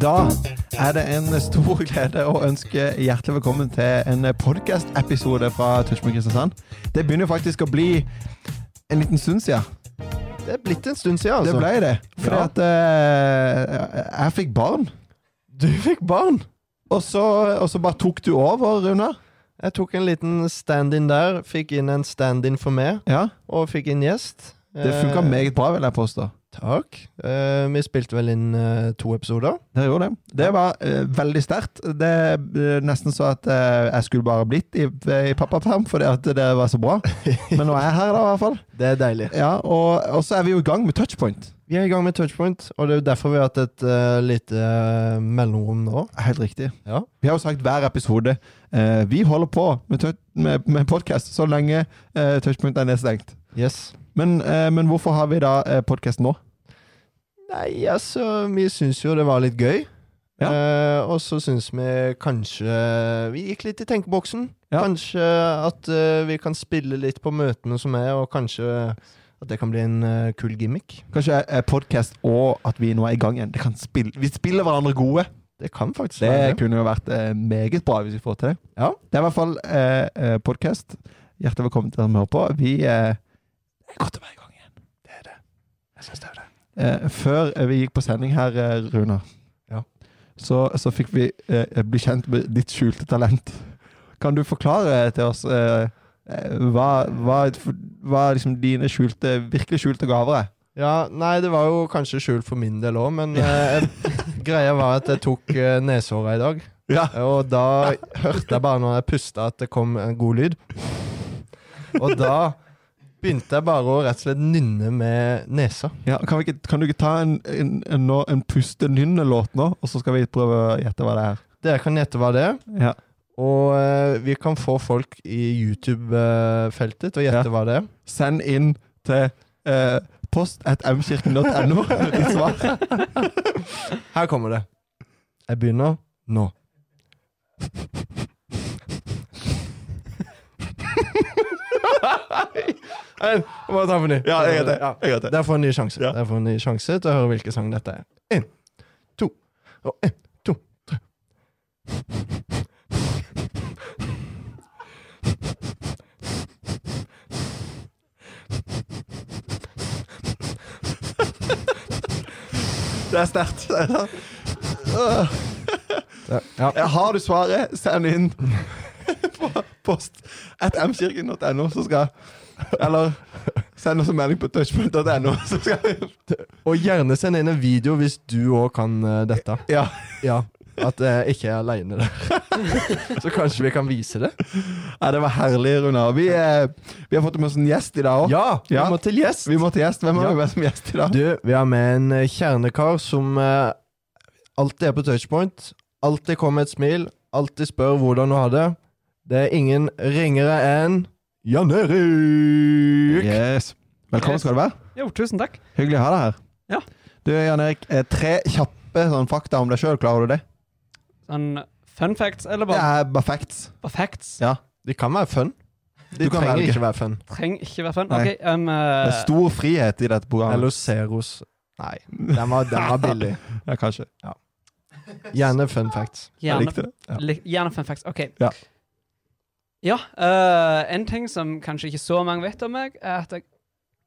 Da er det en stor glede å ønske hjertelig velkommen til en podcast-episode fra Touchpoint Kristiansand. Det begynner faktisk å bli en liten stund siden. Det er blitt en stund siden, altså. Det ble det. Fordi Ja. at uh, jeg fikk barn, Du fikk barn! og så, og så bare tok du over, Runar. Jeg tok en liten stand-in der. Fikk inn en stand-in for meg, Ja, og fikk inn gjest. det funka Eh, meget bra, vil jeg påstå. Takk. Eh, vi spilte vel inn eh, to episoder. Dere gjorde det. Det var eh, veldig sterkt. Det er eh, nesten så at eh, jeg skulle bare blitt i, i pappaperm fordi at det var så bra. Men nå er jeg her, da, i hvert fall. Det er deilig. Ja, og, og så er vi jo i gang med touchpoint. Vi er i gang med touchpoint, og det er jo derfor vi har hatt et uh, lite eh, mellomrom nå. Helt riktig. Ja. Vi har jo sagt hver episode uh, Vi holder på med, med, med podkast så lenge uh, touchpoint er nedstengt. Yes. Men, eh, men hvorfor har vi da eh, podkast nå? Nei, altså, vi syns jo det var litt gøy. Ja. Eh, og så syns vi kanskje Vi gikk litt i tenkeboksen. Ja. Kanskje at eh, vi kan spille litt på møtene som er, og kanskje at det kan bli en uh, kul gimmick. Kanskje eh, podkast og at vi nå er i gang igjen. Det kan spille, vi spiller hverandre gode. Det kan faktisk Det være det. kunne jo vært eh, meget bra hvis vi får til det. Ja. Det er i hvert fall eh, podkast. Hjertelig velkommen til dere som hører på. Vi eh, Det er godt å være i gang igjen. Det er det. Jeg syns det er det. Eh, før eh, vi gikk på sending her, Runa, Ja. så, så fikk vi eh, bli kjent med ditt skjulte talent. Kan du forklare til oss eh, eh, hva, hva, hva liksom dine skjulte, virkelig skjulte gaver er? Ja, nei, det var jo kanskje skjult for min del òg, men eh, greia var at jeg tok eh, neshåra i dag. Ja. Og da hørte jeg bare når jeg pusta at det kom en god lyd. Og da begynte jeg bare å rett og slett nynne med nesa. Ja, kan, vi ikke, kan du ikke ta en, en, en, en puste-nynne-låt nå, og så skal vi prøve å gjette hva det er? Dere kan gjette hva det er. Ja. Og uh, vi kan få folk i YouTube-feltet til å gjette Ja. hva det er. Send inn til uh, post at mkirken.no ditt svar. Her kommer det. Jeg begynner nå. Må ta på ny. Ja, jeg vet det. Jeg vet det. Får en ny sjanse. Ja. Der får en ny sjanse til å høre hvilken sang dette er. En, to, og en, to, tre. Det er sterkt. Er. Ja, Har du svaret, send inn på post at mkirken.no, så skal Eller send oss en melding på touchpoint.no, Og gjerne send inn en video hvis du òg kan uh, dette. Ja. Ja. At jeg ikke er aleine der. Så kanskje vi kan vise det? ja, det var herlig, Runar. Vi, eh, vi har fått med oss en gjest i dag òg. Ja! Vi Ja. må til gjest. Vi må til gjest. Hvem har Ja. vi med som gjest i dag? Du, vi har med en eh, kjernekar som eh, alltid er på touchpoint. Alltid kommer med et smil. Alltid spør hvordan hun har det. Det er ingen ringere enn Jan Erik! Yes. Velkommen skal du være. Jo, tusen takk. Hyggelig å ha deg her. Ja. Du, Jan Erik, eh, tre kjappe sånn, fakta om deg sjøl. Klarer du det? Sånn fun facts, eller bare, Ja, bare facts. bare facts? Ja. De kan være fun. De Du kan trenger velge. ikke være fun. Trenger ikke være fun. Okay, Ok, um, Det er eh, stor frihet i dette programmet. Eller Ceros. Nei, den var, den var billig. Ja, kanskje. Gjerne fun facts. Jeg likte det. Ja. gjerne fun facts. Ok. Ja. Ja, Uh, en ting som kanskje ikke så mange vet om meg, er at jeg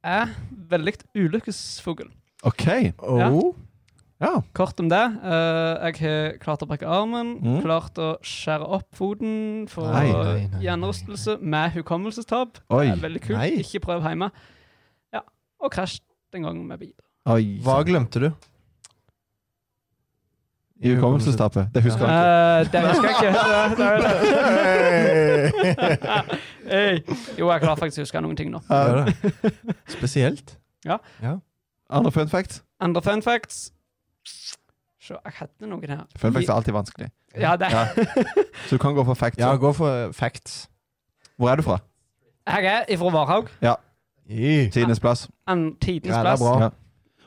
er veldig ulykkesfugl. OK. Oh. Ja. Kort om det. Uh, jeg har klart å brekke armen, Mm. klart å skjære opp foten for Nei, nei, nei. hjernerystelse med hukommelsestap. Oi. Det er veldig kult. Nei. Ikke prøv hjemme. Ja. Og krasjet en gang med bil. Oi. Hva glemte du? I hukommelsestapet. Det husker jeg ikke. Uh, det husker jeg ikke. Hey. Jo, jeg klarer faktisk å huske noen ting nå. Gjør det. Spesielt. Andre fun facts? Andre fun facts Så jeg hadde noen her. Fun facts er alltid vanskelig. Ja, det. Ja. Så du kan gå for facts. Ja, gå for facts. Hvor er du fra? Jeg er ifra Varhaug. Ja. Tidenes plass. En tidens Ja, det er plass. bra. Ja.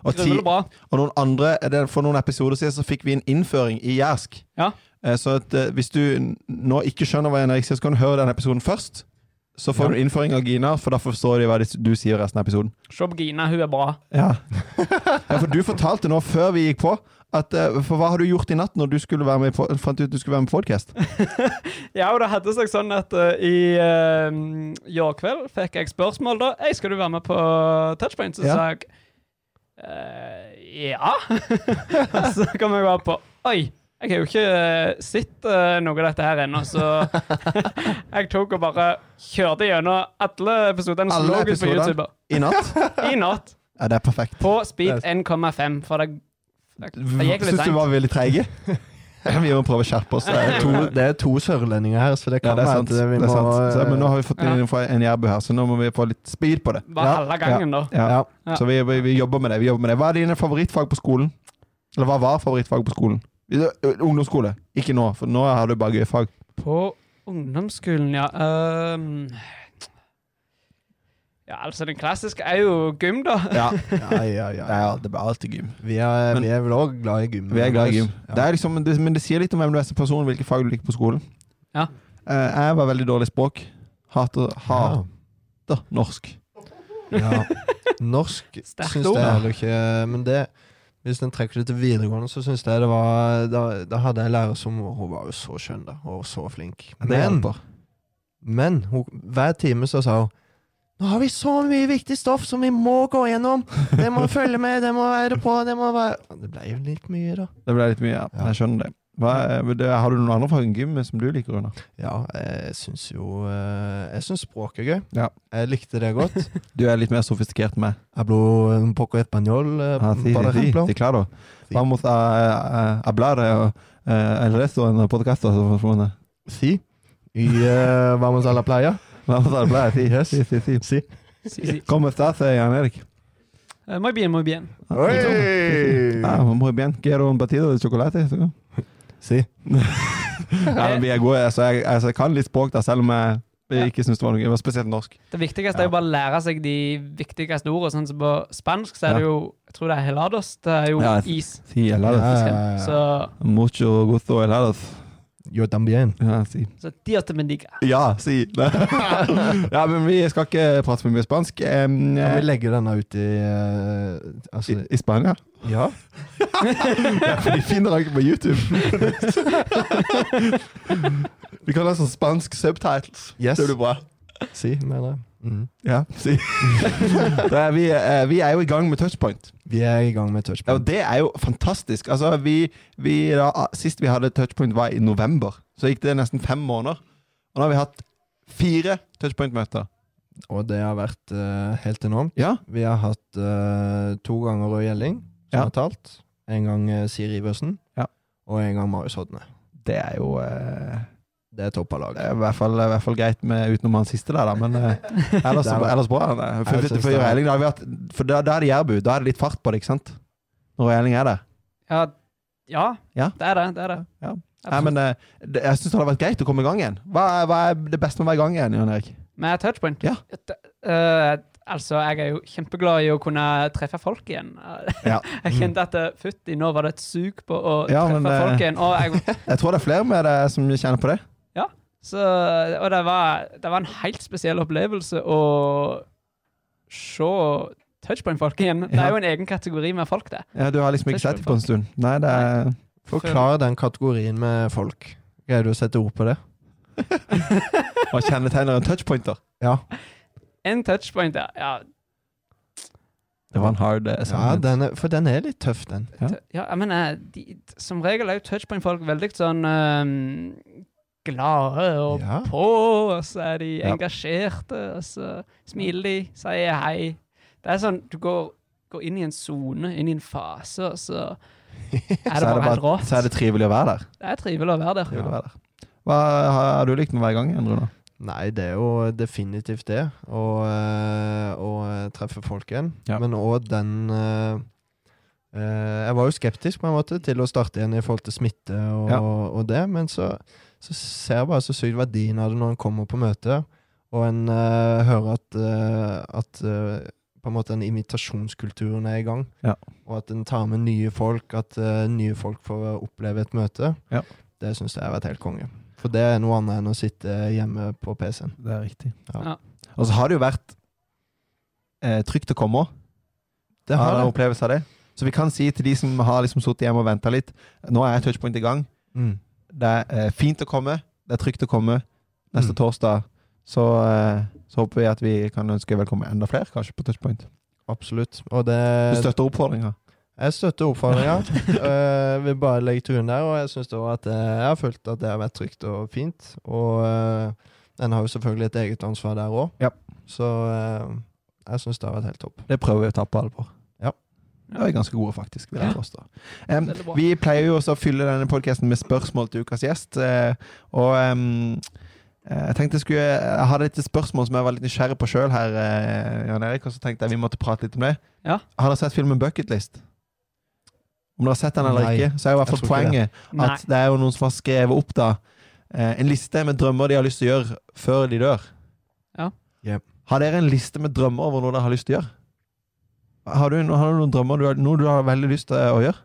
Og, ti, og noen andre For noen episoder siden så fikk vi en innføring i jærsk. Ja. Eh, Så at, eh, hvis du nå ikke skjønner hva Jan sier, så kan du høre den episoden først. så får Ja. du innføring av Gina, for da forstår de hva du sier resten av episoden. Se på Gina, hun er bra. Ja. ja, for du fortalte nå før vi gikk på at eh, For hva har du gjort i natt når du skulle være med på, fant ut du skulle være med på podcast? Ja, og det hadde seg sånn at uh, i uh, går kveld fikk jeg spørsmål da. Hey, skal du være med på Touchpoint? Så Ja. sa jeg eh, ja. Så kan vi bare på Oi, jeg har jo ikke eh, sett eh, noe av dette her ennå, så jeg tok og bare kjørte gjennom alle episodene som lå på? YouTube I natt? i natt. Ja, det er perfekt. På speed 1,5, for det, det, det gikk litt Syns du seint. var veldig treige? Vi må prøve å skjerpe oss. Det er to, det er to sørlendinger her, så det Ja, det er være sant. at vi Det er må sant. Så, men nå har vi fått inn ja. en jærbu her, så nå må vi få litt speed på det. Bare Ja, halve gangen, da. Ja. ja. Ja. Så vi, vi, vi jobber med det. vi jobber med det. Hva er dine favorittfag på skolen? Eller hva var favorittfag på skolen? Ungdomsskole. Ikke nå, for nå har du bare gøy fag. På ungdomsskolen, ja. Ehm, ja, altså, den klassiske er jo gym, da. Ja, Ja, ja, ja. ja det blir alltid gym. Vi er, Men- vi er vel òg glad i gym. Vi er glad i gym. Ja. Det er liksom, det, men det sier litt om hvem du er som person, hvilke fag du liker på skolen. Ja. Eh, jeg var veldig dårlig i språk. Hater, hater Ja. norsk. Ja. Norsk syns jeg heller ikke Men det hvis en trekker det til videregående, så syns jeg det var da, da hadde jeg en lærer som Hun var jo så skjønn, da, og så flink. Men, men hun, hver time så sa hun Nå har vi så mye viktig stoff som vi må gå gjennom! Det må følge med, det må være på, det må være Det ble jo litt mye, da. Det ble litt mye, ja. Ja. Jeg skjønner det. Er- Har du noen andre fra enn gym som du liker, Runa? Ja, jeg syns jo eh, Jeg syns språk er gøy. Ja. Jeg likte det godt. Du er litt mer sofistikert enn meg. Hablo un poco español, eh, Ah, sí, por sí, sí, ejemplo. sí, claro. Sí. Vamos a, a hablar eh, eh, el resto en podcast. Sí. Y uh, vamos a la playa. A hablar, sí, Yes. sí, sí, sí. Sí. Si, si. ¿Cómo estás, eh, Jan Eric Eh, muy bien, muy bien. Ah, Ah, muy bien. Quiero un batido de chocolate? Sí. Ja, vi er gode. Altså, jeg, altså, jeg kan litt språk, da, selv om jeg Ja. ikke syns det var noe gøy. Spesielt norsk. Det viktigste er jo bare å lære seg de viktigste ordene. Sånn som på spansk så er det jo Jeg tror det er helados. Det er jo Ja, is. Sí, helados. Ja, ja, ja. Så, Mucho gusto helados. Yo también. Ja, si. så Dios te bendiga. Ja, si. ja, men vi skal ikke prate for mye spansk. Um, ja, vi legger denne ut i uh, i, Altså I Spania? Ja. Ja, for de finner den ikke på YouTube. vi kan ha sånn spansk subtitles. Yes. Det blir bra. Si, mener jeg. Mhm. Ja, si. er vi, eh, vi er jo i gang med touchpoint. Vi er i gang med touchpoint. og det er jo fantastisk. Altså, vi, vi, da, sist vi hadde touchpoint var i november. Så gikk det nesten fem måneder. Og nå har vi hatt fire touchpoint-møter. Og det har vært uh, helt enormt. Ja. Vi har hatt uh, to ganger Røe Gjelling, som Ja. har talt. En gang uh, Siri Iversen. Ja. Og en gang Marius Hodne. Det er jo Det er toppa lag. Det er i hvert fall, i hvert fall greit med utenom han siste der, da. Men eh, ellers, er- ellers bra. For, for, da har vi for da, da er det jærbu. Da er det litt fart på det, ikke sant? Når Røyling er der. Ja, ja, Ja. det er det. det, er det. Ja. Nei, men eh, det, Jeg syns det hadde vært greit å komme i gang igjen. Hva hva er det beste med å være i gang igjen, Jan Erik? Med touchpoint? Ja. Eh, altså, jeg er jo kjempeglad i å kunne treffe folk igjen. Ja. Jeg kjente at uh, fytti, nå var det et sug på å Ja, treffe men, folk igjen. Og, jeg, Jeg tror det er flere med deg som kjenner på det. Så, og det, var, det var en helt spesiell opplevelse å se touchpoint-folk igjen. Det er jo en egen kategori med folk, det. Ja, Du har liksom ikke sett dem på en stund. Nei, det er Forklar den kategorien med folk. Greier du å sette ord på det? Hva kjennetegner en touchpointer? Ja. En touchpointer, ja. Det var en hard eh, ja den er, for den er litt tøff, den. Ja. Ja, men de, som regel er jo touchpoint-folk veldig sånn ehm, glade og Ja. på, og så er de Ja. engasjerte, og så smiler de, sier hei. Det er sånn, du går, går inn i en zone, inn i en fase, og så er det Så er bare helt rått. så er det trivelig å være der. Det er trivelig å være der. Ja. å være der. Hva har, har du likt med hver gang Runa? Nei, det er jo definitivt det. Å, eh, å treffe folk igjen. Ja. Men òg den øh, eh, Jeg var jo skeptisk på en måte til å starte igjen i forhold til smitte og, Ja. og det, men så, så ser jeg bare så sykt verdien av det når en kommer på møte, og en uh, hører at, uh, at uh, på en måte den imitasjonskulturen er i gang. Ja. Og at en tar med nye folk, at nye folk får oppleve et møte. Ja. Det syns jeg har vært helt konge. For det er noe annet enn å sitte hjemme på PC-en. Det er riktig. Ja. Ja. Og så har det jo vært eh, trygt å komme òg. Det har det. opplevelse av det. Så vi kan si til de som har liksom sittet hjemme og venta litt Nå er touchpoint i gang. Mm. Det er eh, fint å komme. Det er trygt å komme. Neste Mm. torsdag så, eh, så håper vi at vi kan ønske velkommen enda flere, kanskje, på touchpoint. Absolutt. Og det Du støtter oppfordringa? Jeg støtter oppfordringa. uh, vil bare legge til grunn der, og jeg syns også at eh, jeg har følt at det har vært trygt og fint. Og uh, en har jo selvfølgelig et eget ansvar der òg, Ja. så uh, jeg syns det har vært helt topp. Det prøver vi å ta på alvor. Ja. Det er ganske gode, faktisk. Vil jeg påstå. Em, vi pleier jo også å fylle denne podkasten med spørsmål til ukas gjest. eh, og eh, jeg tenkte jeg skulle Jeg hadde et spørsmål som jeg var litt nysgjerrig på sjøl her, eh, Jan Erik, og så tenkte jeg vi måtte prate litt om det. Ja. Har dere sett filmen Bucketlist? Om dere har sett den eller Nei, ikke, så er jo i hvert fall poenget Nei. at det er jo noen som har skrevet opp da eh, en liste med drømmer de har lyst til å gjøre før de dør. Ja. Yep. Har dere en liste med drømmer over noe dere har lyst til å gjøre? Har du, har du noen drømmer du har, noe du har veldig lyst til å gjøre?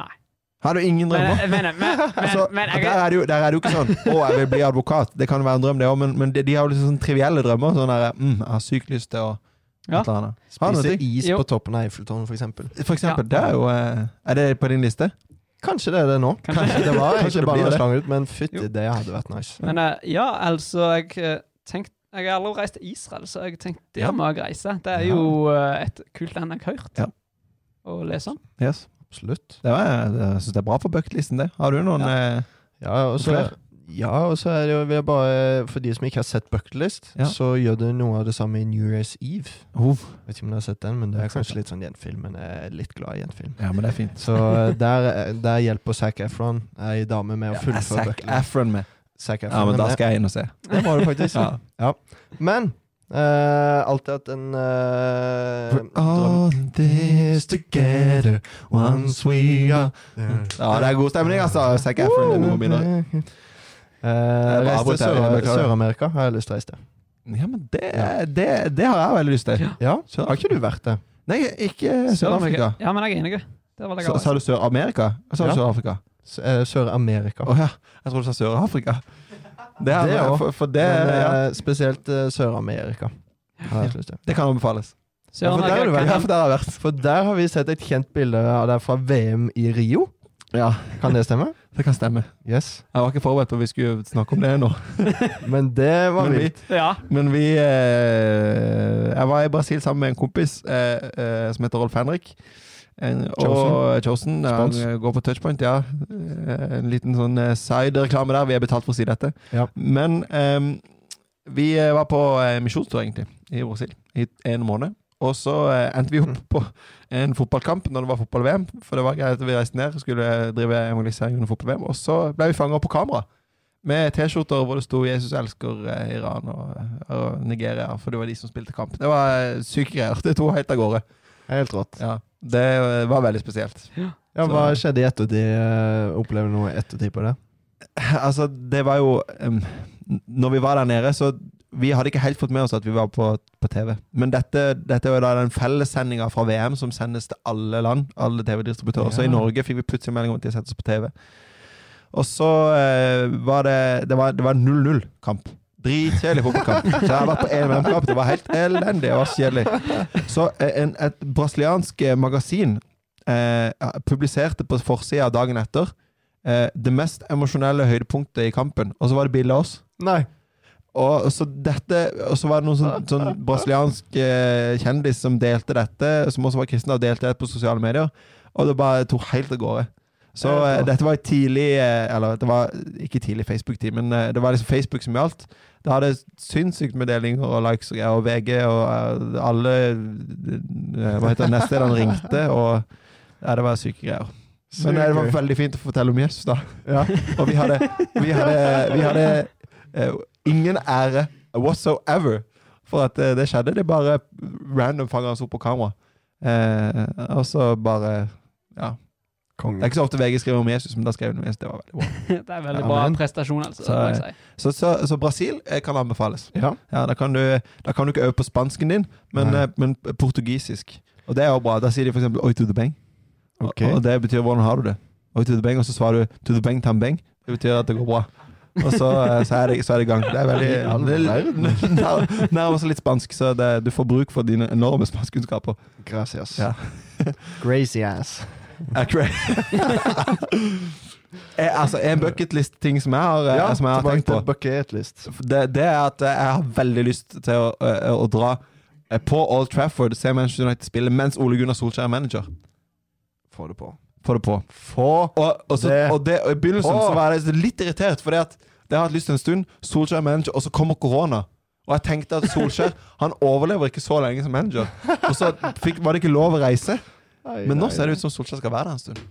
Nei. Har du ingen drømmer? men, men, men, Altså, men der, er det jo, der er det jo ikke sånn 'Å, jeg vil bli advokat'. Det kan jo være en drøm, det òg, men, men de, de har jo liksom sånn trivielle drømmer. Sånn der, mm, 'Jeg har sykt lyst til å Ja. Spise is Jo. på toppen av Eiffeltårnet, for eksempel. For eksempel. Ja. Det er jo eh, Er det på din liste? Kanskje det er det nå. Kanskje. Det var Kanskje det, det bare blir det. ut, men fytti, det hadde vært nice. men eh, ja, altså Jeg eh, tenkte Jeg har aldri reist til Israel, så jeg tenkte Ja. må jeg reise. Det er Ja. jo eh, et kult land jeg har hørt Ja. å lese om. Yes. Absolutt. Det var, jeg syns det er bra for bucketlisten, det. Har du noen eh, Ja, og så Flere? ja, og så er det jo vil jeg bare For de som ikke har sett Bucketlist, Ja. så gjør det noe av det samme i New Year's Eve. oh. Vet ikke om dere har sett den, men det er kanskje litt sånn gjenfilm. Men jeg er litt glad i gjenfilm. Ja, men det er fint. Så eh, der, der hjelper Zac Efron ei dame med å Ja, fullføre Zac Bucketlist. Efron med. Zac Ja, men da skal jeg inn og se. Det må du faktisk. Ja. ja. Men uh, alltid hatt en uh, We're all this together once we are Ja, det er god stemning, altså. Zac Efron er noe. Eh, bare reise til. Sør-Amerika har jeg lyst til å reise til. Ja, men det, det, det har jeg veldig lyst til. Ja. Ja, Har ikke du vært det? Nei, ikke Sør-Afrika. Ja, men jeg er enig. Det var det Så- Sa du Sør-Amerika? Eller sa du Ja. Sør-Afrika? Eh, Sør-Amerika. Å ja. Jeg tror du sa Sør-Afrika. Det, er, Det også. for, for det, Men, ja, eh, spesielt eh, Sør-Amerika til. det kan anbefales. Ja, for der. Ja, for der har vært. For der har vi sett et kjent bilde av deg fra VM i Rio. Ja, Kan det stemme? det kan stemme. Yes. Jeg var ikke forberedt på at vi skulle snakke om det nå. Men det var Men vi, vilt. Ja. men vi eh, Jeg var i Brasil sammen med en kompis eh, eh, som heter Rolf Henrik. En, og Chosen. Går på touchpoint, ja. Eh, En liten sånn eh, side-reklame der. Vi er betalt for å si dette. Ja. Men um, vi eh, var på misjonstur, egentlig, i Brasil i en måned. Og så endte vi opp på en fotballkamp når det var fotball-VM. For det var greit at vi reiste ned og skulle drive evangelisering under fotball-VM. Og så ble vi fanga opp på kamera. Med T-skjorter hvor det sto 'Jesus elsker Iran' og, og Nigeria. For det var de som spilte kamp. Det var syke greier. Det tok helt av gårde. Helt rått. Ja, Det eh, var veldig spesielt. Ja, Hva skjedde i ettertid? Opplever du noe i ettertid på det? Altså, det var jo um, Når vi var der nede, så Vi hadde ikke helt fått med oss at vi var på, på TV. Men dette, dette er jo da den fellessendinga fra VM som sendes til alle land. Alle TV-distributører. Så i Norge fikk vi plutselig melding om at de setter oss på TV. Og så eh, var det Det var, det var 0-0-kamp. Dritkjedelig fotballkamp. Så jeg har vært på EM-kamp. Det var helt elendig. Det var kjedelig. Så eh, en, et brasiliansk eh, magasin eh, publiserte på forsida dagen etter eh, det mest emosjonelle høydepunktet i kampen, og så var det bilde av oss. Nei. Og så, dette, og så var det noen sånn, sånn brasiliansk eh, kjendis som delte dette, som også var kristen, og delte det på sosiale medier. Og det bare tok helt av gårde. Så dette var tidlig Eller det var ikke tidlig Facebook-tid, men det var liksom Facebook som gjaldt. Det hadde sinnssykt med delinger og likes og og VG og eh, alle eh, Hva heter det, nettstedene ringte, og ja, det var syke greier. Men eh, det var veldig fint å fortelle om Jesus, da. Ja. Og vi hadde, vi hadde, vi hadde uh, ingen ære whatsoever for at uh, det skjedde. Det bare random fanga oss opp på kamera. Uh, og så bare Ja. Det er ikke så ofte VG skriver om Jesus, men da skrev de om Jesus. Det var veldig bra. Det er veldig Ja, bra prestasjon, altså. Så- må si. Så, så, så Brasil eh, kan anbefales. Ja. Ja, Da kan du, da kan du ikke øve på spansken din, men, eh, men portugisisk. Og det er jo bra. Da sier de f.eks. 'oi to the beng'. Okay. Og, og det betyr 'hvordan har du det'? Oi to the beng, Og så svarer du 'to the bang tambeng'. Det betyr at det går bra. Og så, eh, så, er, det, så det i gang. Det er veldig er Nærmer seg litt spansk, så det, du får bruk for dine enorme spanskkunnskaper. Gracias. Ja. Crazy cra- Eh, altså, En bucketlist-ting som jeg har, eh, Ja, som jeg har tenkt på, det, det er at jeg har veldig lyst til å, å, å dra eh, på Old Trafford, se Manchester United spille mens Ole Gunnar Solskjær er manager. Få det på. Få det på. Få Og, og, så, Det- og, det, og I begynnelsen Åh. så var jeg litt irritert, for det har jeg hatt lyst til en stund. Solskjær er manager, og så kommer korona. Og jeg tenkte at Solskjær han overlever ikke så lenge som manager. Og så fikk, var det ikke lov å reise. Men nå ser det ut som Solskjær skal være der en stund.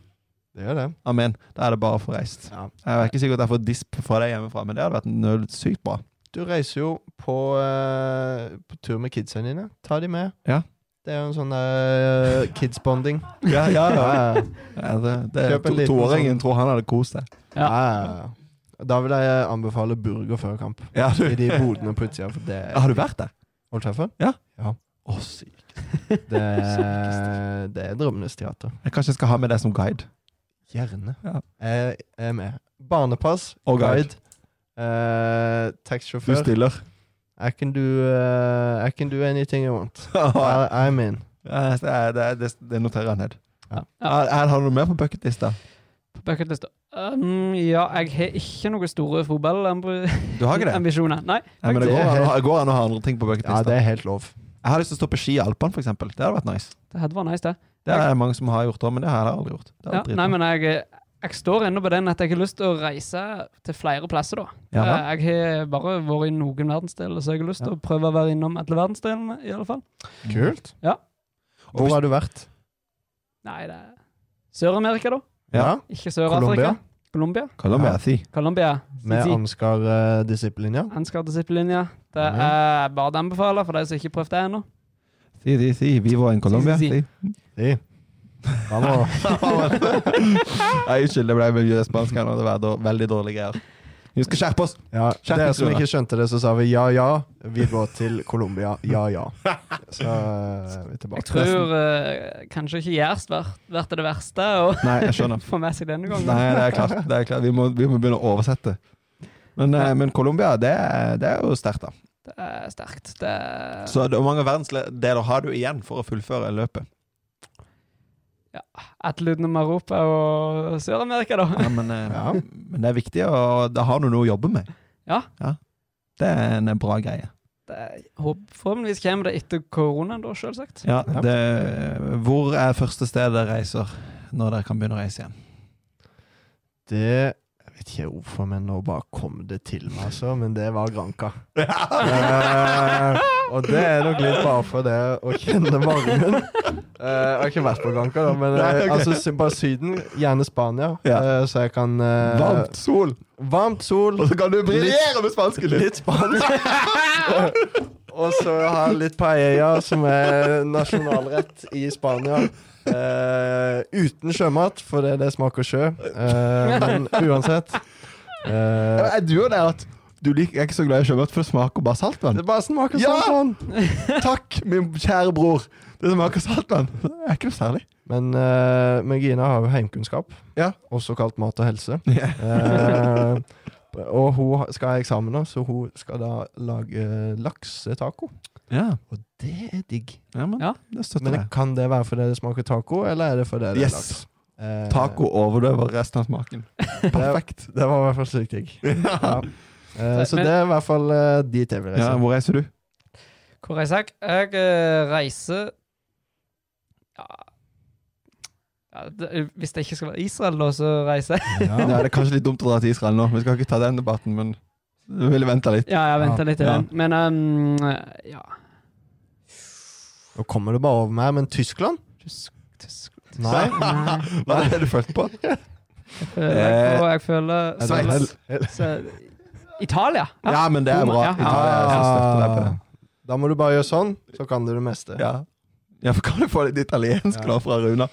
Det gjør det. Amen. Da er det bare å få reist. Ja. Jeg er ikke sikker at jeg får disp fra deg hjemmefra, men det hadde vært nød sykt bra. Du reiser jo på, eh, på tur med kidsa dine. Ta de med. Ja. Det er jo en sånn uh, kids-bonding. Ja, ja, ja. Ja, ja det, det, Kjøp en to, liten toåringen sånn- tror han hadde kost seg. Ja. ja. Da vil jeg anbefale burger før kamp. Ja, du. I de bodene på utsida. Har du vært der? Old Trafford? Å, sykt. Det, det er drømmenes teater. Jeg kanskje skal ha med deg som guide. Gjerne. Ja. Jeg er med. Barnepass, Og guide. guide, eh, Du stiller. I can do uh, I can do anything I want. I, I'm in. Ja, det, det, det, noterer jeg ned. Ja. Er, er, har du noe mer på bucketlista? På bucketlista. Um, ja, jeg har ikke noen store fotballambisjoner. Du har ikke det? Nei. ja, men det går an, å ha- andre ting på Ja, det er helt lov. Jeg har lyst til å stå på ski i Alpene, eksempel. Det hadde vært nice. Det hadde vært nice, det. Det er mange som har gjort òg, men det har jeg aldri gjort. Det Ja, nei, men jeg, jeg står ennå på den at jeg har lyst til å reise til flere plasser, da. Ja, da. Eh, jeg har bare vært i noen verdensdeler, så jeg har lyst til Ja. å prøve å være innom alle verdensdelene, i alle fall. Kult. Ja. Hvor har du vært? Nei, det er Sør-Amerika, da. Ja. Ikke Sør-Afrika. Colombia. Colombia, Ja. si. Colombia. Med Ansgar-disiplinja? Ansgar-disiplinja. Det Ja. er bare å anbefale for de som ikke har prøvd det ennå. Si, si, si. Vivo en Colombia. Si, si, Si. Si. Vamos. Nei, Unnskyld, det ble mye spansk her nå. Det var veldig dårlig greier. Vi skal skjerpe oss. Ja, Dere som ikke skjønte det, så sa vi ja, ja. Vi går til Colombia. Ja, ja. Så eh, er vi Jeg tror uh, kanskje ikke Gjerst vært det verste å få med seg denne gangen. Nei, det er klart. Det er klart. Vi, må, vi må begynne å oversette. Men, uh, men Colombia, det, det er jo sterkt, da. Det er sterkt. Det Så det- hvor mange verdensdeler har du igjen for å fullføre løpet? Atlet om Europa og Sør-Amerika, da. Ja, men, eh, Ja. men det er viktig, og da har du noe å jobbe med. Ja. Det er en bra greie. Er, forhåpentligvis kommer det etter koronaen, da, selvsagt. Ja, Ja. det, hvor er første stedet dere reiser når dere kan begynne å reise igjen? Det vet ikke hvorfor, men nå bare kom det til meg, altså. Men det var Granka. uh, og det er nok litt bare for det å kjenne varmen. Uh, jeg har ikke vært på Granca, da, men uh, Nei, okay. altså bare Syden. Gjerne Spania. Ja. eh, så jeg kan Varmt sol, Varmt sol. og så kan du briljere med spansken din! Litt spansk. og så ha litt paella, som er nasjonalrett i Spania. Eh, uten sjømat, for det, det smaker sjø. Uh, men uansett uh, Er du jo der at du liker, er ikke så glad i sjømat, for det smaker bare saltvann? Det bare smaker Ja! sånn. Takk, min kjære bror! Det smaker saltvann. Det er ikke noe særlig. Men, uh, men Gina har jo heimkunnskap, Ja. også kalt mat og helse. Eh, og hun skal ha eksamener, så hun skal da lage laksetaco. Ja, Og det er digg. ja men Ja. det Men kan det være fordi det smaker taco, eller er det fordi det er Yes. laks? Eh, Taco overdøver resten av smaken. Perfekt. Det var i hvert fall sykt digg. Ja. Eh, så Men- det er i hvert fall uh, dit jeg vil Ja, hvor reiser du? Hvor reiser jeg? Jeg eh, reiser ja, ja, det, Hvis det ikke skal være Israel, da, så reiser jeg. Ja. Ja, det er kanskje litt dumt å dra til Israel nå. Vi skal ikke ta den debatten, men du ville vente litt. Ja, jeg venter litt til Ja. den. Men um, ja Nå kommer det bare over meg, men Tyskland? Tysk, tysk, Nei. Nei. Hva er det du følte på? Jeg føler, jeg, jeg føler Er Sveits. Italia. Ja, men det er bra. Ja, ja. Italia, jeg støtter deg på det. Da må du bare gjøre sånn, så kan du det meste. Ja. ja, for kan du få litt italiensk Ja. nå fra Runa?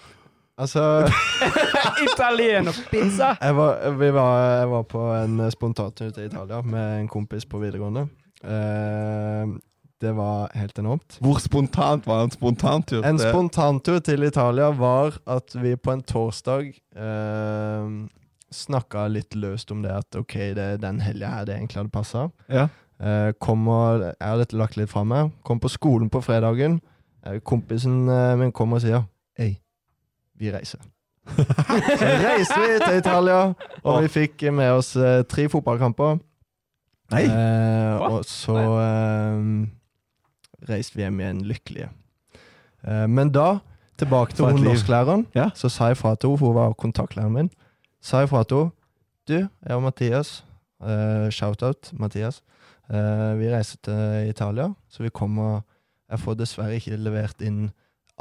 Altså, Italien pizza! jeg var, vi var, jeg var på en spontantur til Italia med en kompis på videregående. Eh, det var helt enormt. Hvor spontant var en spontantur? En spontantur til Italia var at vi på en torsdag eh, snakka litt løst om det at ok, det er den helga her det egentlig hadde passa. Ja. Eh, og, jeg har dette lagt litt fra meg. Kom på skolen på fredagen. Eh, kompisen eh, min kommer og sier Hei, vi reiser. Så reiste vi til Italia, og vi fikk med oss eh, tre fotballkamper. Nei. Eh, og så eh, reiste vi hjem igjen lykkelige. Eh, men da, tilbake til For et hun liv. norsklæreren, Ja. så sa jeg fra til henne, for hun var kontaktlæreren min, sa jeg fra til henne Du, jeg og Mathias, eh, shout-out Mathias, eh, vi reiser til Italia, så vi kommer Jeg får dessverre ikke levert inn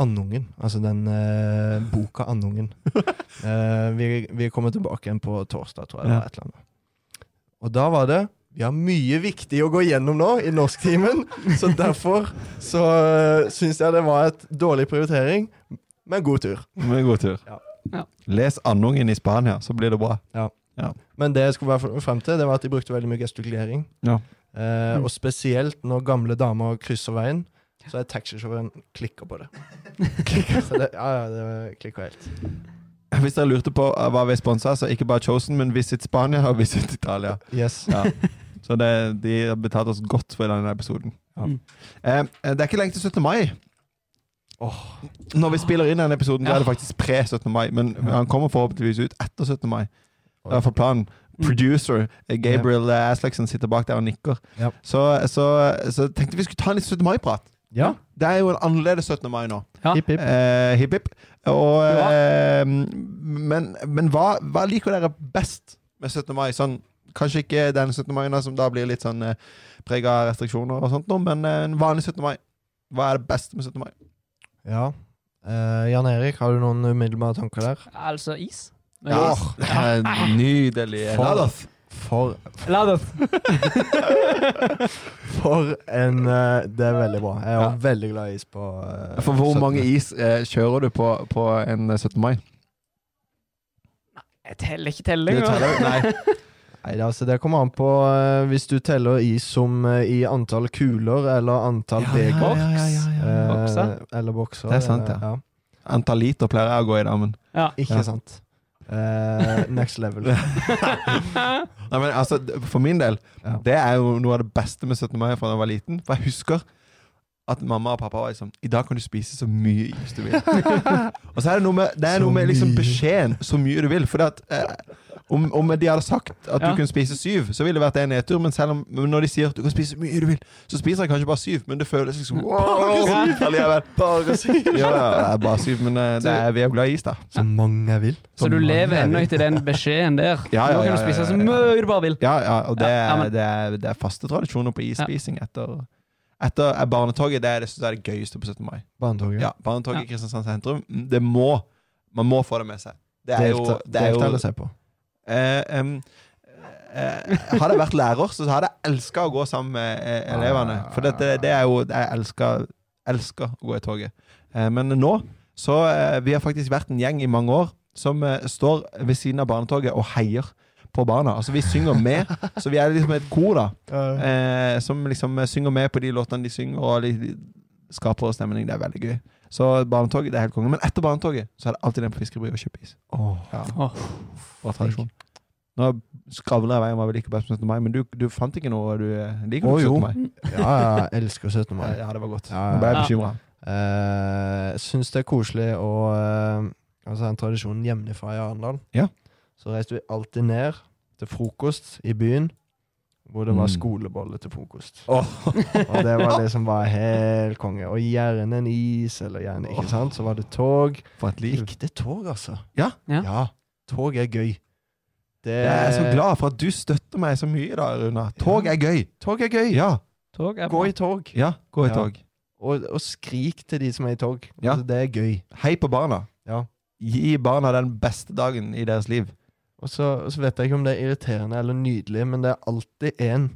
Andungen, altså den eh, boka Andungen. Eh, vi, vi kommer tilbake igjen på torsdag, tror jeg. Ja. var et eller annet. Og da var det Vi har mye viktig å gå gjennom nå i norsktimen, så derfor så uh, syns jeg det var et dårlig prioritering, men god tur. Med god tur. Ja. Ja. Les Andungen i Spania, så blir det bra. Men det jeg skulle være frem til, det var at de brukte veldig mye gestikulering. Ja. Eh, Mm. Og spesielt når gamle damer krysser veien, så er taxisjåføren klikker på det. så det ja, ja, det klikker helt. Hvis dere lurte på uh, hva vi sponsa, så ikke bare Chosen, men Visit Spania og Visit Italia. Yes. Ja. Så det, de har betalt oss godt for denne episoden. Ja. Mm. Eh, det er ikke lenge til 17. mai. Oh. Når vi spiller inn denne episoden, Ja. er det faktisk pre-17. mai. Men han kommer forhåpentligvis ut etter 17. mai. Det er planen. Mm. Producer eh, Gabriel eh, Aslaksen sitter bak der og nikker. Ja. Så, så, så tenkte vi skulle ta en litt 17. mai-prat. Ja. Det er jo en annerledes 17. mai nå. Ja. Hipp, hipp. Eh, hipp, hipp. Og, Ja. eh, men men hva, hva liker dere best med 17. mai? Sånn, kanskje ikke den 17. mai som da blir litt sånn eh, prega av restriksjoner og sånt, nå, men eh, en vanlig 17. mai. Hva er det beste med 17. mai? Ja. Eh, Jan Erik, har du noen umiddelbare tanker der? Altså is. Ja, er nydelig. For- For, La det. for en eh, Det er veldig bra. Jeg er Ja. veldig glad i is på uh, For hvor 17. mange is uh, kjører du på, på en eh, 17. mai? Jeg teller ikke telling. Teller- Nei. Nei, altså, det kommer an på uh, hvis du teller is som i antall kuler eller antall Ja, ja, beger. ja, ja, ja, ja. eh, Bokser. Eller bokser. Det er sant, ja. Antall liter pleier jeg å gå i, da, men Ja. Ikke Ja. sant. Eh, next level. Nei, men altså, For min del, Ja. det er jo noe av det beste med 17. mai fra da jeg var liten. For jeg husker at mamma og pappa var liksom I dag kan du spise så mye is du vil. og så er det noe med, det er Så noe med liksom beskjeden 'så mye du vil'. For at, eh, om, om de hadde sagt at Ja. du kunne spise syv, så ville det vært en nedtur. Men selv om når de sier at du kan spise så mye du vil, så spiser jeg kanskje bare syv. Men det føles liksom wow, allikevel. Bare syv! Ja, ja, det er bare syv, men eh, det er, vi er jo glad i is, da. Så mange jeg vil. Så du lever er ennå etter den beskjeden der. Ja, ja, Nå kan du spise så mye du bare vil. Ja, ja, og det er, det er, det er faste tradisjoner på isspising etter, etter er barnetoget. Det er det, det er det gøyeste på 17. mai. Barnetoget. Ja, Barnetoget Ja. i Kristiansand sentrum. Det må Man må få det med seg. Det er jo, det er jo eller se på. Eh, em, eh, Hadde jeg vært lærer, så hadde jeg elska å gå sammen med eh, elevene. For det, det, det er jo Jeg elsker, elsker å gå i toget. Eh, men nå så Vi har faktisk vært en gjeng i mange år som står ved siden av barnetoget og heier på barna. Altså Vi synger med, så vi er liksom et kor, da. Eh, som liksom synger med på de låtene de synger, og de, de skaper stemning. Det er veldig gøy. Så barnetoget det er helt konge. Men etter barnetoget så er det alltid den på Fiskeribry og kjøpe is. Åh. Ja, Oh. Tradisjon. Nå skravler jeg i vei om hva vi liker best på 17. mai, men du, du fant ikke noe du eh, liker? oh, 17. jo. 17. mai? Ja, jeg elsker 17. mai. Ja, det var godt. Ja, Nå ble jeg bekymra. Eh, Jeg syns det er koselig å uh, Altså en tradisjon hjemmefra i Arendal. Ja. Så reiste vi alltid ned til frokost i byen, hvor det var Mm. skolebolle til frokost. Oh. Og det var det som var helt konge. Og gjerne en is, eller gjerne ikke sant. Så var det tog. For et liv. Likte tog, altså. Ja. Ja. Tog er gøy. Det, Jeg er så glad for at du støtter meg så mye, da, Runa. Tog er gøy. Tog er gøy. Ja. Tog er Gå i tog. Ja, gå i Ja. tog. Og, og skrik til de som er i tog. Ja. Altså, det er gøy. Hei på barna. Ja. Gi barna den beste dagen i deres liv. Og så, så vet jeg ikke om det er irriterende eller nydelig, men det er alltid en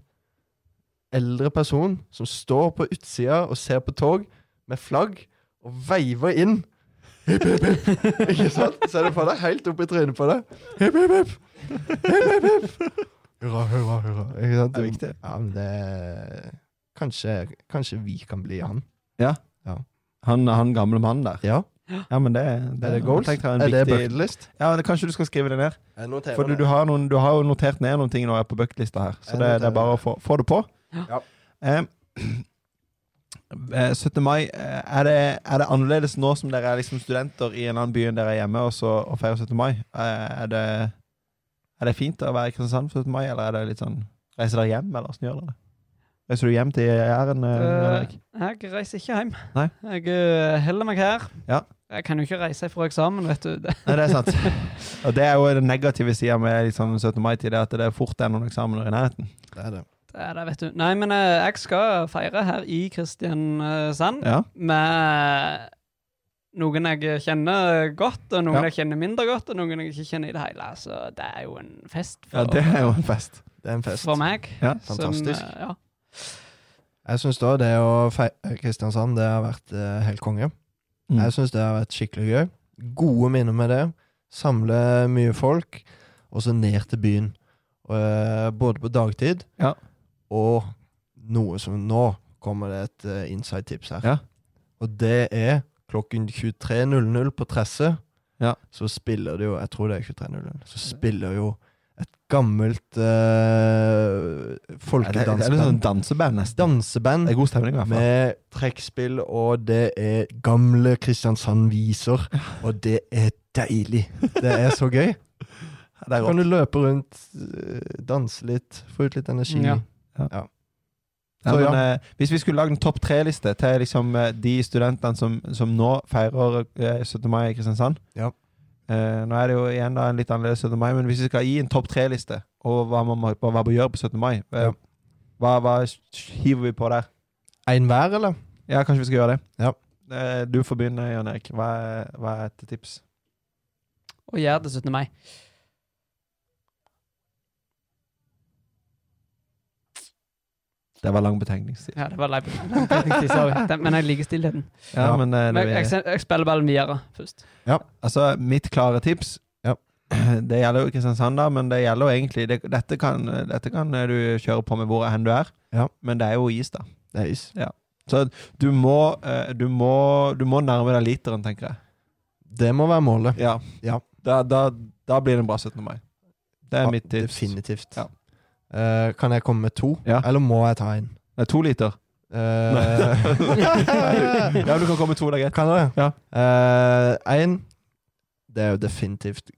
eldre person som står på utsida og ser på tog med flagg og veiver inn. Hipp, hipp, hipp. Ikke sant? Ser du på deg? Helt opp i trynet på deg. Hipp, hipp, hipp. Hipp, hipp, hipp. Hurra, hurra, hurra. Ikke sant? Det er viktig. Ja, men det Kanskje, kanskje vi kan bli han. Han, han gamle mannen der. Ja. Ja, men det, det, Er det goals? jeg tenkte jeg Er det viktig- bucketlist? Ja, det, Kanskje du skal skrive det ned? For du, du, har noen, du har jo notert ned noen ting nå på bucketlista her, så det, det er bare å få, få det på. Ja. Eh, eh, 17. mai, eh, er det, er det annerledes nå som dere er liksom studenter i en annen by enn dere er hjemme og, så, og feirer 17. mai? Eh, er, det, er det fint å være i Kristiansand for 17. mai, eller er det litt sånn Reiser dere hjem, eller åssen gjør dere det? Reiser du hjem til Jæren? Uh, jeg reiser ikke hjem. Nei. Jeg holder meg her. Ja. Jeg kan jo ikke reise fra eksamen, vet du. Det. Nei, det er sant. Og det er jo den negative sida med liksom 17. mai-tid, det at det er fort er noen eksamener i nærheten. Det er det. det er det, vet du. Nei, men eh, jeg skal feire her i Kristiansand Ja. med noen jeg kjenner godt, og noen Ja. jeg kjenner mindre godt, og noen jeg ikke kjenner i det hele. Så det er jo en fest For, ja, det er jo en fest. Det er en fest. for meg. Ja, fantastisk. Som, eh, ja. Jeg syns da det å feire Kristiansand, det har vært eh, helt konge. Mm. Jeg syns det har vært skikkelig gøy. Gode minner med det. Samle mye folk, og så ned til byen. Og, eh, både på dagtid Ja. og noe som Nå kommer det et uh, inside-tips her. Ja. Og det er klokken 23.00 på Tresse. Ja. Så spiller det jo Jeg tror det er 23.00. Så spiller jo et gammelt uh, folkedanseband. det, er sånn danseband, nesten. Danseband Det er god stemning, i hvert fall. med trekkspill, og det er gamle Kristiansand-viser. Og det er deilig. Det er så gøy. Det er Kan du løpe rundt, eh, danse litt, få ut litt energi. Ja. Ja, Så men, ja. eh, hvis vi skulle lagd en topp tre-liste til liksom, eh, de studentene som, som nå feirer eh, 17. mai i Kristiansand Ja. Eh, Nå er det jo igjen da en litt annerledes 17. mai, men hvis vi skal gi en topp tre-liste over hva man må, hva man gjøre på 17. mai, uh, Ja. hva, hva hiver vi på der? En hver, eller? Ja, kanskje vi skal gjøre det? Ja. Uh, du får begynne, Jan Erik. Hva hva er et tips? Å gjøre det 17. mai. Det var lang betenkningstid. Ja, det var lang betenkningstid, sorry. Den- Men jeg liker stillheten. Ja, Ja. men, eh, Men jeg, jeg, jeg spiller ballen videre først. Altså, mitt klare tips Ja. Det gjelder jo Kristiansand, da, men det gjelder jo egentlig det, dette, kan, dette kan du kjøre på med hvor enn du er, Ja. men det er jo is, da. Det er is. Så du må, eh, du må, du må nærme deg literen, tenker jeg. Det må være målet. Ja. Ja. Da, da, da blir det en bra 17. mai. Det er Ja, mitt tips. Definitivt. Ja. Eh, kan jeg komme med to, Ja. eller må jeg ta en? Det er to liter. Uh, ja, du kan komme med to, det er greit. Kan det? Ja. Én, det er jo definitivt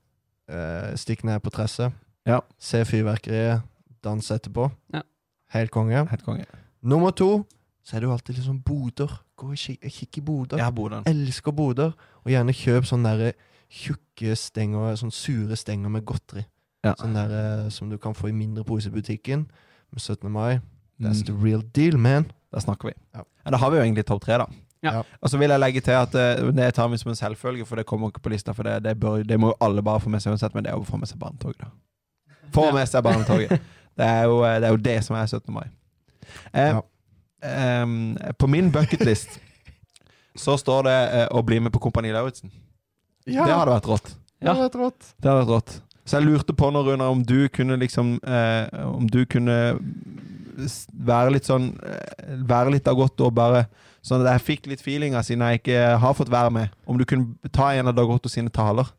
uh, stikk ned på tresset. Ja. Se fyrverkeriet, danse etterpå. Ja. Helt konge. Helt konge. Nummer to, så er det jo alltid sånn boder. Gå og kikk, kikk i boder. Ja, Boden. Elsker boder. Og gjerne kjøp sånne der tjukke stenger, sånne sure stenger med godteri. Ja. Sånn der, eh, som du kan få i mindre pose i butikken. Med 17. mai. That's Mm. the real deal, man. Da snakker vi. Ja. Ja, da har vi jo egentlig topp tre, da. Ja. Ja. Og så vil jeg legge til at eh, det tar vi som en selvfølge, for det kommer ikke på lista. For det, det, bør, det må jo alle bare få med seg uansett, men det er jo å få med seg barnetoget, da. Få Ja. med seg barnetoget. Det er, jo, eh, det er jo det som er 17. mai. Eh, em, på min bucketlist så står det eh, å bli med på Kompani Lauritzen. Ja, Det hadde vært rått. Ja. det rått. Det hadde vært rått. Så jeg lurte på når, Runar, om du kunne liksom eh, Om du kunne være litt sånn eh, Være litt av godt og bare Sånn at jeg fikk litt feelinga siden jeg ikke har fått være med. Om du kunne ta en av Dag Otto sine taler.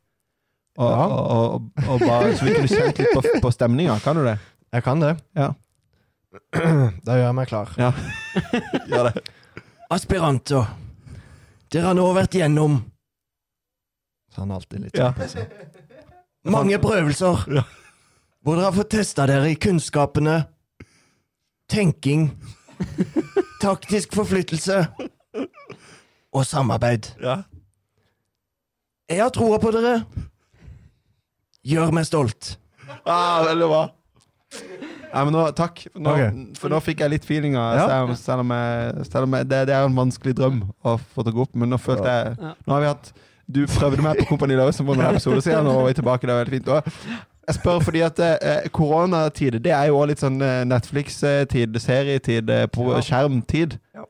Og, Ja. og, og, og bare, så vi kunne kjent litt på, på stemninga. Kan du det? Jeg kan det. Ja. Da gjør jeg meg klar. Ja. Gjør det. Aspiranter, dere har nå vært gjennom Så han alltid litt Ja. Mange prøvelser Ja. hvor dere har fått testa dere i kunnskapene, tenking, taktisk forflyttelse og samarbeid. Ja. Jeg har troa på dere. Gjør meg stolt. Ah, veldig bra. Ja, men nå, takk. Nå, okay. For nå fikk jeg litt feelinga, Ja. selv, selv om, jeg, selv om jeg, det, det er en vanskelig drøm å få til å gå opp. Men nå følte jeg Ja. Nå har vi hatt Du prøvde meg på Kompani Lauritzen for noen episoder siden, og er tilbake. Det var veldig fint. også. jeg spør fordi at eh, koronatid, det er jo også litt sånn eh, Netflix-tid, serietid, eh, på Ja. skjermtid. Ja.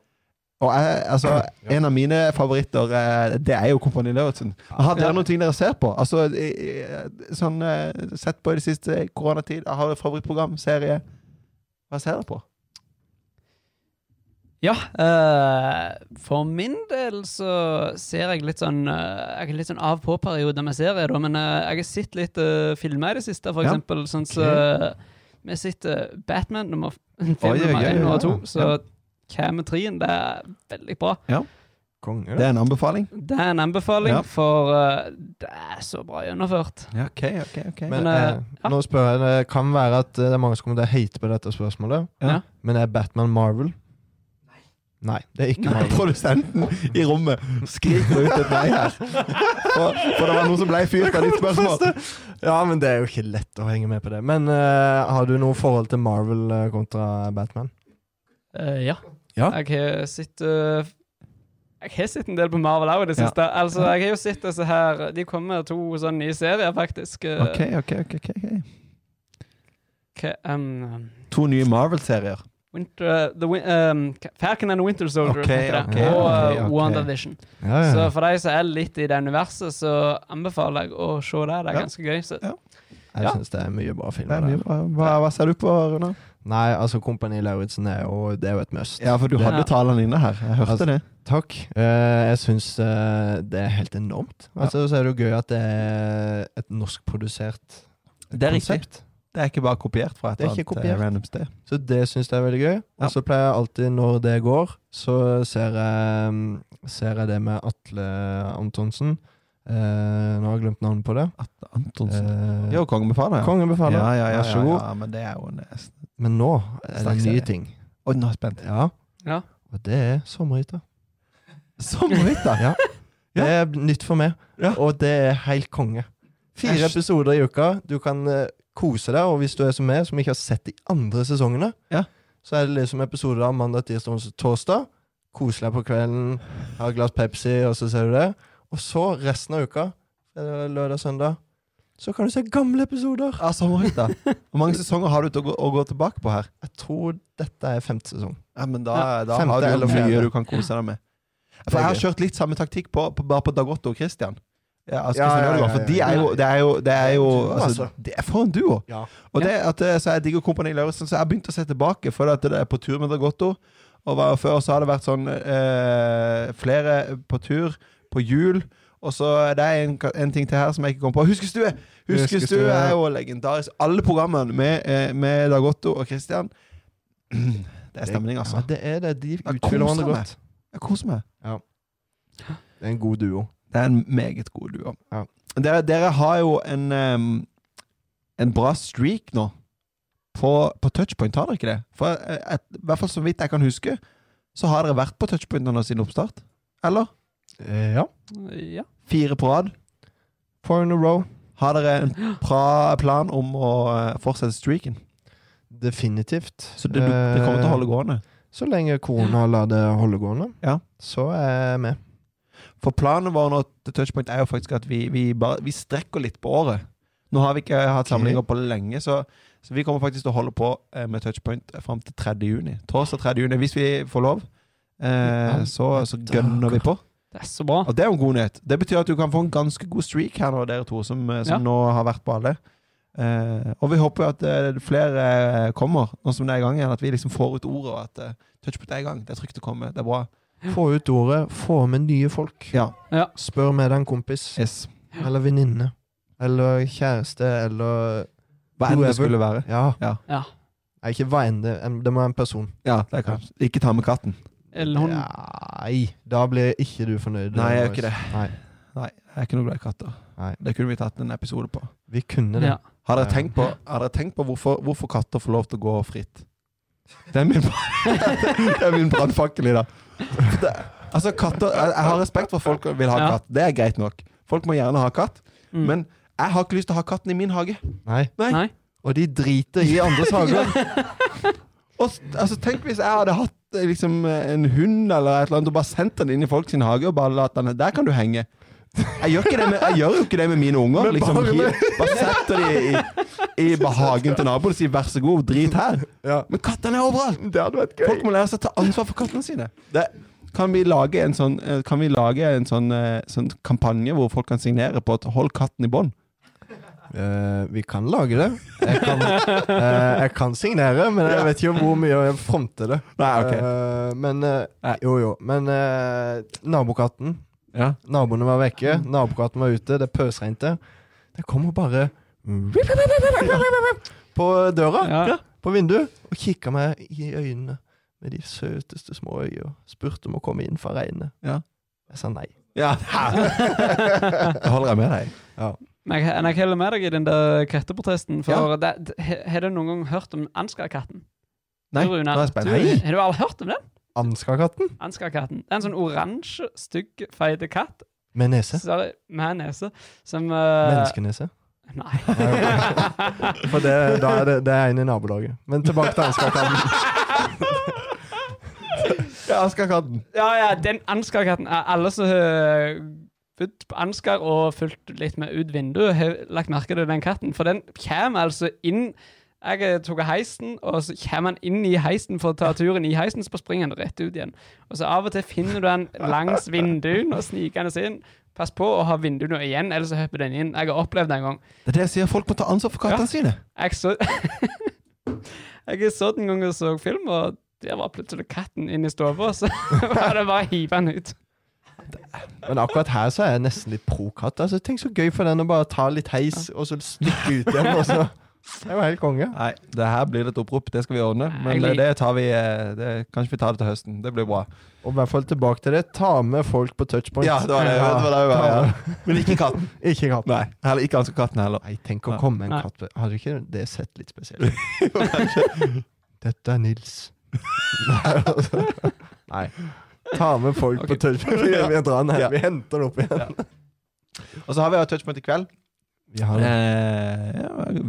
Og jeg, altså, en av mine favoritter, eh, det er jo Kompani Lauritzen. Har dere Ja. noen ting dere ser på? Altså, sånn eh, Sett på i det siste koronatid. Jeg har et favorittprogram, serie. Hva ser dere på? Ja, uh, for min del så ser jeg litt sånn uh, Jeg er litt sånn av på-periode med serier, da, men uh, jeg har sett litt uh, filmer i det siste, for Ja. eksempel. Sånn så Vi sitter Batman nummer, film Oi, nummer én ja, og to, ja. så 3 det er veldig bra. Konge. Det er en anbefaling. Det er en anbefaling, Ja. for uh, det er så bra gjennomført. Ja, ok, ok, ok. Men Men, uh, ja. nå spør jeg, det kan være at det er mange som kommer til å hate på dette spørsmålet, Ja. Ja. men er Batman Marvel? Nei, det er ikke Nei, produsenten i rommet skriker ut et nei her. For, for det var noen som ble fyrt av ditt spørsmål. Ja, men det er jo ikke lett å henge med på det. Men uh, har du noe forhold til Marvel eh, kontra Batman? Uh, ja. Ja. Jeg har sett uh, Jeg har sett en del på Marvel òg i det Ja. siste. Altså, jeg har jo sett disse her De kommer med to sånne nye serier, faktisk. Ok, ok, ok. ok, okay. um, To nye Marvel-serier. Winter, the, Win- um, Falcon and the Winter Soldier okay, heter det. ok, og okay, okay. WandaVision. Ja, Så for de som er litt i det universet, så anbefaler jeg å se det. Det er Ja. ganske gøy. Så. Ja. Jeg Ja. syns det er mye bra filmer er mye bra. Hva, hva ser du på, Rune? Nei, altså Kompani Lauritzen er jo Det er jo et must. Ja, for du Ja. hadde talene inne her. Jeg hørte Altså, det. Takk. Uh, jeg syns uh, det er helt enormt. Altså, Så er det jo gøy at det er et norskprodusert Det er riktig. Det er ikke bare kopiert fra et Det er ikke annet kopiert. eh, random sted. Så det syns jeg er veldig gøy. Og så pleier jeg alltid, når det går, så ser jeg, mm, ser jeg det med Atle Antonsen. Eh, nå har jeg glemt navnet på det. Atle Antonsen. Eh, Jo, Kongen befaler. ja. Kongen befaler. Ja, ja, ja, Vær så god. Ja, ja, men det er jo nesten Men nå er det nye en ny ting. Oi, nå er jeg spent. Ja, Ja. og det er sommerhytta. Sommerhytta! Ja. Det er nytt for meg, Ja. og det er helt konge. Fire Æsj. episoder i uka. Du kan eh, kose deg, og hvis du er som meg, som ikke har sett de andre sesongene, Ja. så er det liksom episoder av mandag, tirsdag, onsdag, torsdag. Kose deg på kvelden, ha et glass Pepsi, og så ser du det. Og så resten av uka, lørdag, søndag, så kan du se gamle episoder. Ja, Sommerhytta. Hvor mange sesonger har du til å gå, å gå tilbake på her? Jeg tror dette er femte sesong. Ja, men da, Ja, da femte har du mye du kan kose deg med. For jeg har kjørt litt samme taktikk på, på, bare på Dagotto og Christian. Ja, altså Ja, ja, ja, ja, for de er jo, det er jo, det er jo altså, altså. Det er for en duo! Ja. Og det at eh, så jeg digger Kompani Lauritzen, så jeg har begynt å se tilbake, for at det er på tur med Dragotto. Og var, før så har det vært sånn eh, flere på tur på jul. Og så det er en, en ting til her som jeg ikke kom på. Huskestue! Huskestue Huskestue. er jo legendarisk. Alle programmene med, eh, med Dagotto og Christian Det er stemning, altså. Ja, det er det. De utfyller hverandre godt. Jeg koser meg. Det er en god duo. Det er en meget god duo. Ja. Dere, dere har jo en um, En bra streak nå på, på touchpoint, har dere ikke det? For eh, et, I hvert fall så vidt jeg kan huske, så har dere vært på touchpoint under sin oppstart. Eller? Eh, ja. ja. Fire på rad. Four in a row. Har dere en bra plan om å eh, fortsette streaken? Definitivt. Så det, det kommer til å holde gående? Så lenge korona lar det holde gående, Ja. så er jeg med. For planen vår nå til touchpoint er jo faktisk at vi, vi, bare, vi strekker litt på året. Nå har vi ikke hatt samlinger på lenge, så, så vi kommer faktisk til å holde på eh, med touchpoint fram til 3. juni. Torsdag 3. juni, hvis vi får lov. Eh, så, så gønner vi på. Det er så bra. Og det er jo en god nyhet. Det betyr at du kan få en ganske god streak her nå, dere to, som, eh, som Ja. nå har vært på alle. Eh, og vi håper jo at eh, flere eh, kommer, nå som det er i gang igjen. At vi liksom får ut ordet, og at uh, touchpoint er i gang. Det er trygt å komme. Det er bra. Få ut ordet, få med nye folk. Ja. Spør med deg en kompis, Yes. eller venninne, eller kjæreste, eller Hva enn det skulle være. Ja. Ja. Nei, ikke hva enn det en- Det må være en person. Ja, det kan Ikke ta med katten. Eller hun Nei, da blir ikke du fornøyd. Nei, jeg gjør ikke det. Nei, Nei, jeg er ikke noe glad i katter. Nei. Det kunne vi tatt en episode på. Vi kunne det. ja. Har dere tenkt på, har dere tenkt på hvorfor, hvorfor katter får lov til å gå fritt? Det er min, det er min brannfakkel i dag. Det- Altså, katter jeg, jeg har respekt for at folk vil ha Ja. katt. Det er greit nok. Folk må gjerne ha katt. Mm. Men jeg har ikke lyst til å ha katten i min hage. Nei. Nei. Nei. Og de driter i andres hager. Og, s- altså, tenk hvis jeg hadde hatt eh, liksom, en hund eller et eller annet og bare sendt den inn i folk sin hage og bare latt den Der kan du henge. Jeg gjør, ikke det med, jeg gjør jo ikke det med mine unger. Liksom, bare bare setter de i, i hagen til naboen og sier 'vær så god, drit her'. Ja. Men kattene er overalt! Det hadde vært gøy. Folk må lære seg å ta ansvar for kattene sine. Det, kan vi lage en sånn, eh, kan vi lage en sånn, eh, sånn kampanje hvor folk kan signere på at 'hold katten i bånd'? Uh, vi kan lage det. Jeg kan, uh, jeg kan signere, men jeg vet ikke hvor mye jeg fronter det. Nei, okay. uh, men Nei. Jo, jo. Men eh, nabokatten Ja. Naboene var vekke, nabokatten var ute, det pøsregnet. Det kommer bare på døra, Ja. på vinduet, og kikka meg i øynene med de søteste små øyne og spurte om å komme inn for regnet. Ja. Jeg sa nei. Ja, det holder jeg med deg. Men jeg, men jeg holder med deg i den der katteprotesten. For det, det, har du noen gang hørt om Ansgar-katten? Nei, Du, nå er jeg spent. Har du aldri hørt om den? Ansgar-katten Ansgar-katten. Det er en sånn oransje, stygg, feit katt med nese. Sorry, med nese som uh, Menneskenese. Nei. For det, er det, det er en i nabolaget. Men tilbake til Ansgar-katten. Ja, Ansgar-katten. Ja, ja, den Ansgar-katten alle som har født på Ansgar og fulgt litt med ut vinduet, har lagt merke til den katten. For den kommer altså inn Jeg tok heisen, og så kommer han inn i heisen for å ta turen i heisen, så springer han rett ut igjen. Og så av og til finner du han langs vinduene og snikende inn. Pass på å ha vinduene igjen, ellers så hopper den inn. Jeg har opplevd det en gang. Det er det jeg sier, folk må ta ansvar for kattene Ja. sine. Jeg så Jeg så den gang og så film, og der var plutselig katten inne i stua, så var det bare å hive den ut. Men akkurat her så er jeg nesten litt pro katt. Altså, tenk så gøy for den å bare ta litt heis, og så stikke ut igjen. Og så. Det er jo helt konge. Nei, det her blir litt et opprop. Det skal vi ordne. Men Jeg det, det tar vi eh, det, Kanskje vi tar det til høsten. Det blir bra. Og i hvert fall tilbake til det. Ta med folk på touchpoint. Ja, det var det. det, var det, var, ja. Men ikke katten. Ikke katten. Nei, heller ikke Ansgar-katten heller. Nei, tenk å komme med en katt. Hadde ikke det sett litt spesielt ut? Dette er Nils. Nei, altså. Nei. Ta med folk på touchpoint. Vi, vi. Ja. Vi henter den opp igjen. Og så har vi jo touchpoint i kveld. Vi har det. Eh, ja,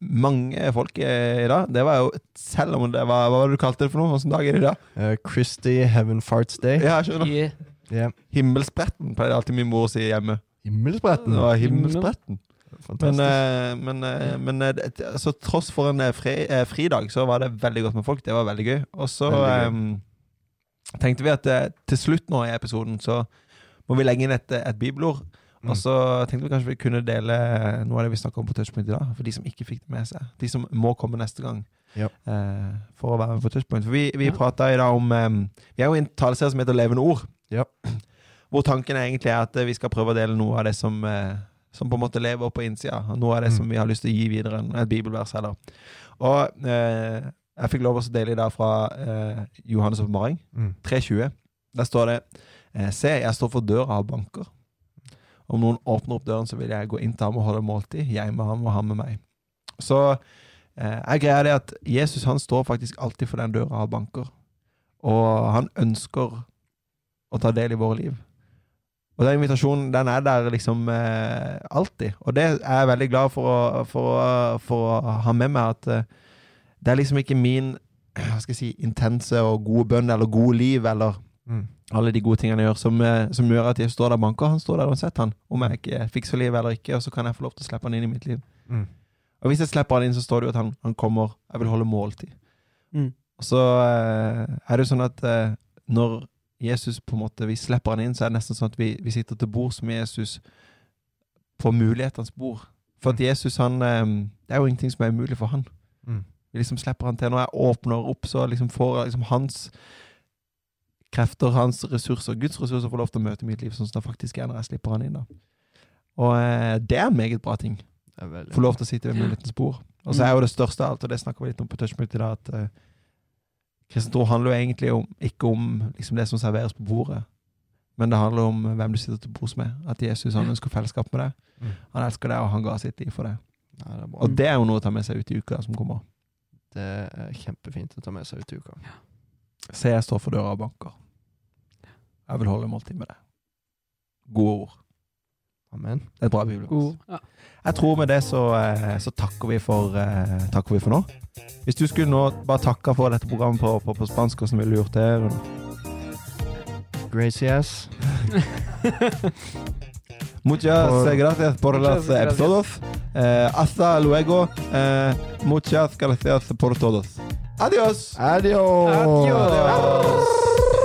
mange folk eh, i dag. Det var jo Selv om det var Hva var det du kalte det for noe? Hvilken dag er det i dag? Uh, Christy Heaven Farts Day. Ja, skjønner. Yeah. Yeah. Himmelspretten pleier alltid min mor å si hjemme. Himmelspretten. Det var himmelspretten. Men, Fantastisk. eh, men, eh, men så altså, tross for en eh, fri, eh, fridag, så var det veldig godt med folk. Det var veldig gøy. Og så eh, tenkte vi at eh, til slutt nå i episoden så må vi legge inn et, eh, et bibelord. Mm. Og så tenkte vi kanskje vi kunne dele noe av det vi snakka om på Touchpoint i dag, for de som ikke fikk det med seg. De som må komme neste gang Ja. uh, for å være med på Touchpoint. For vi, vi Ja. prata i dag om um, Vi er jo i en taleserie som heter Levende ord. Ja. Hvor tanken er egentlig er at eh, vi skal prøve å dele noe av det som, uh, som på en måte lever på innsida. Noe av det Mm. som vi har lyst til å gi videre. Et bibelvers eller. Og eh, jeg fikk lov å dele i dag fra Johannes' oppmaring, Mm. 3.20. Der står det eh, Se, jeg står for døra og banker. Om noen åpner opp døren, så vil jeg gå inn til ham og holde måltid. Jeg med ham og han med meg. Så eh, er greia det at Jesus han står faktisk alltid for den døra og banker. Og han ønsker å ta del i våre liv. Og den invitasjonen den er der liksom eh, alltid. Og det er jeg veldig glad for å, for, å, for å ha med meg at eh, det er liksom ikke min hva skal jeg si, intense og gode bønn eller gode liv eller Mm. alle de gode tingene jeg gjør, som, eh, som gjør at jeg står der og banker. Han står der uansett, han. Om jeg ikke fikser livet eller ikke, og så kan jeg få lov til å slippe han inn i mitt liv. Mm. Og hvis jeg slipper han inn, så står det jo at han, han kommer Jeg vil holde måltid. Mm. Og så eh, er det jo sånn at eh, når Jesus på en måte Vi slipper han inn, så er det nesten sånn at vi, vi sitter til bords med Jesus på mulighetenes bord. For at Jesus, han eh, Det er jo ingenting som er umulig for han. Mm. Vi liksom slipper han til. Når jeg åpner opp, så liksom får jeg liksom hans krefter, hans ressurser, Guds ressurser, får lov til å møte mitt liv sånn som det faktisk er når jeg slipper han inn. da. Og eh, det er en meget bra ting. Få lov til å sitte ved mulighetens bord. Og så er jo det største av alt, og det snakker vi litt om på Touchpoint i dag, at eh, kristen tro handler jo egentlig om, ikke om liksom det som serveres på bordet, men det handler om hvem du sitter til bords med. At Jesus han ønsker fellesskap med deg. Mm. Han elsker deg, og han ga sitt liv for deg. Ja, det. Og det er jo noe å ta med seg ut i uka som kommer. Det er kjempefint å ta med seg ut i uka. Se, jeg står for døra og banker. Jeg vil holde måltid med deg. Gode ord. Amen. Det er et bra bibelvers. Ja. Jeg tror med det så, eh, så takker, vi for, eh, takker vi for nå. Hvis du skulle nå bare takke for dette programmet på, på, på spansk, hvordan ville du gjort det? Gracias. Muchas Por- gracias por Muchas los gracias. episodios. Eh, hasta luego. Eh, muchas gracias por todos. Adiós. Adios. Adios.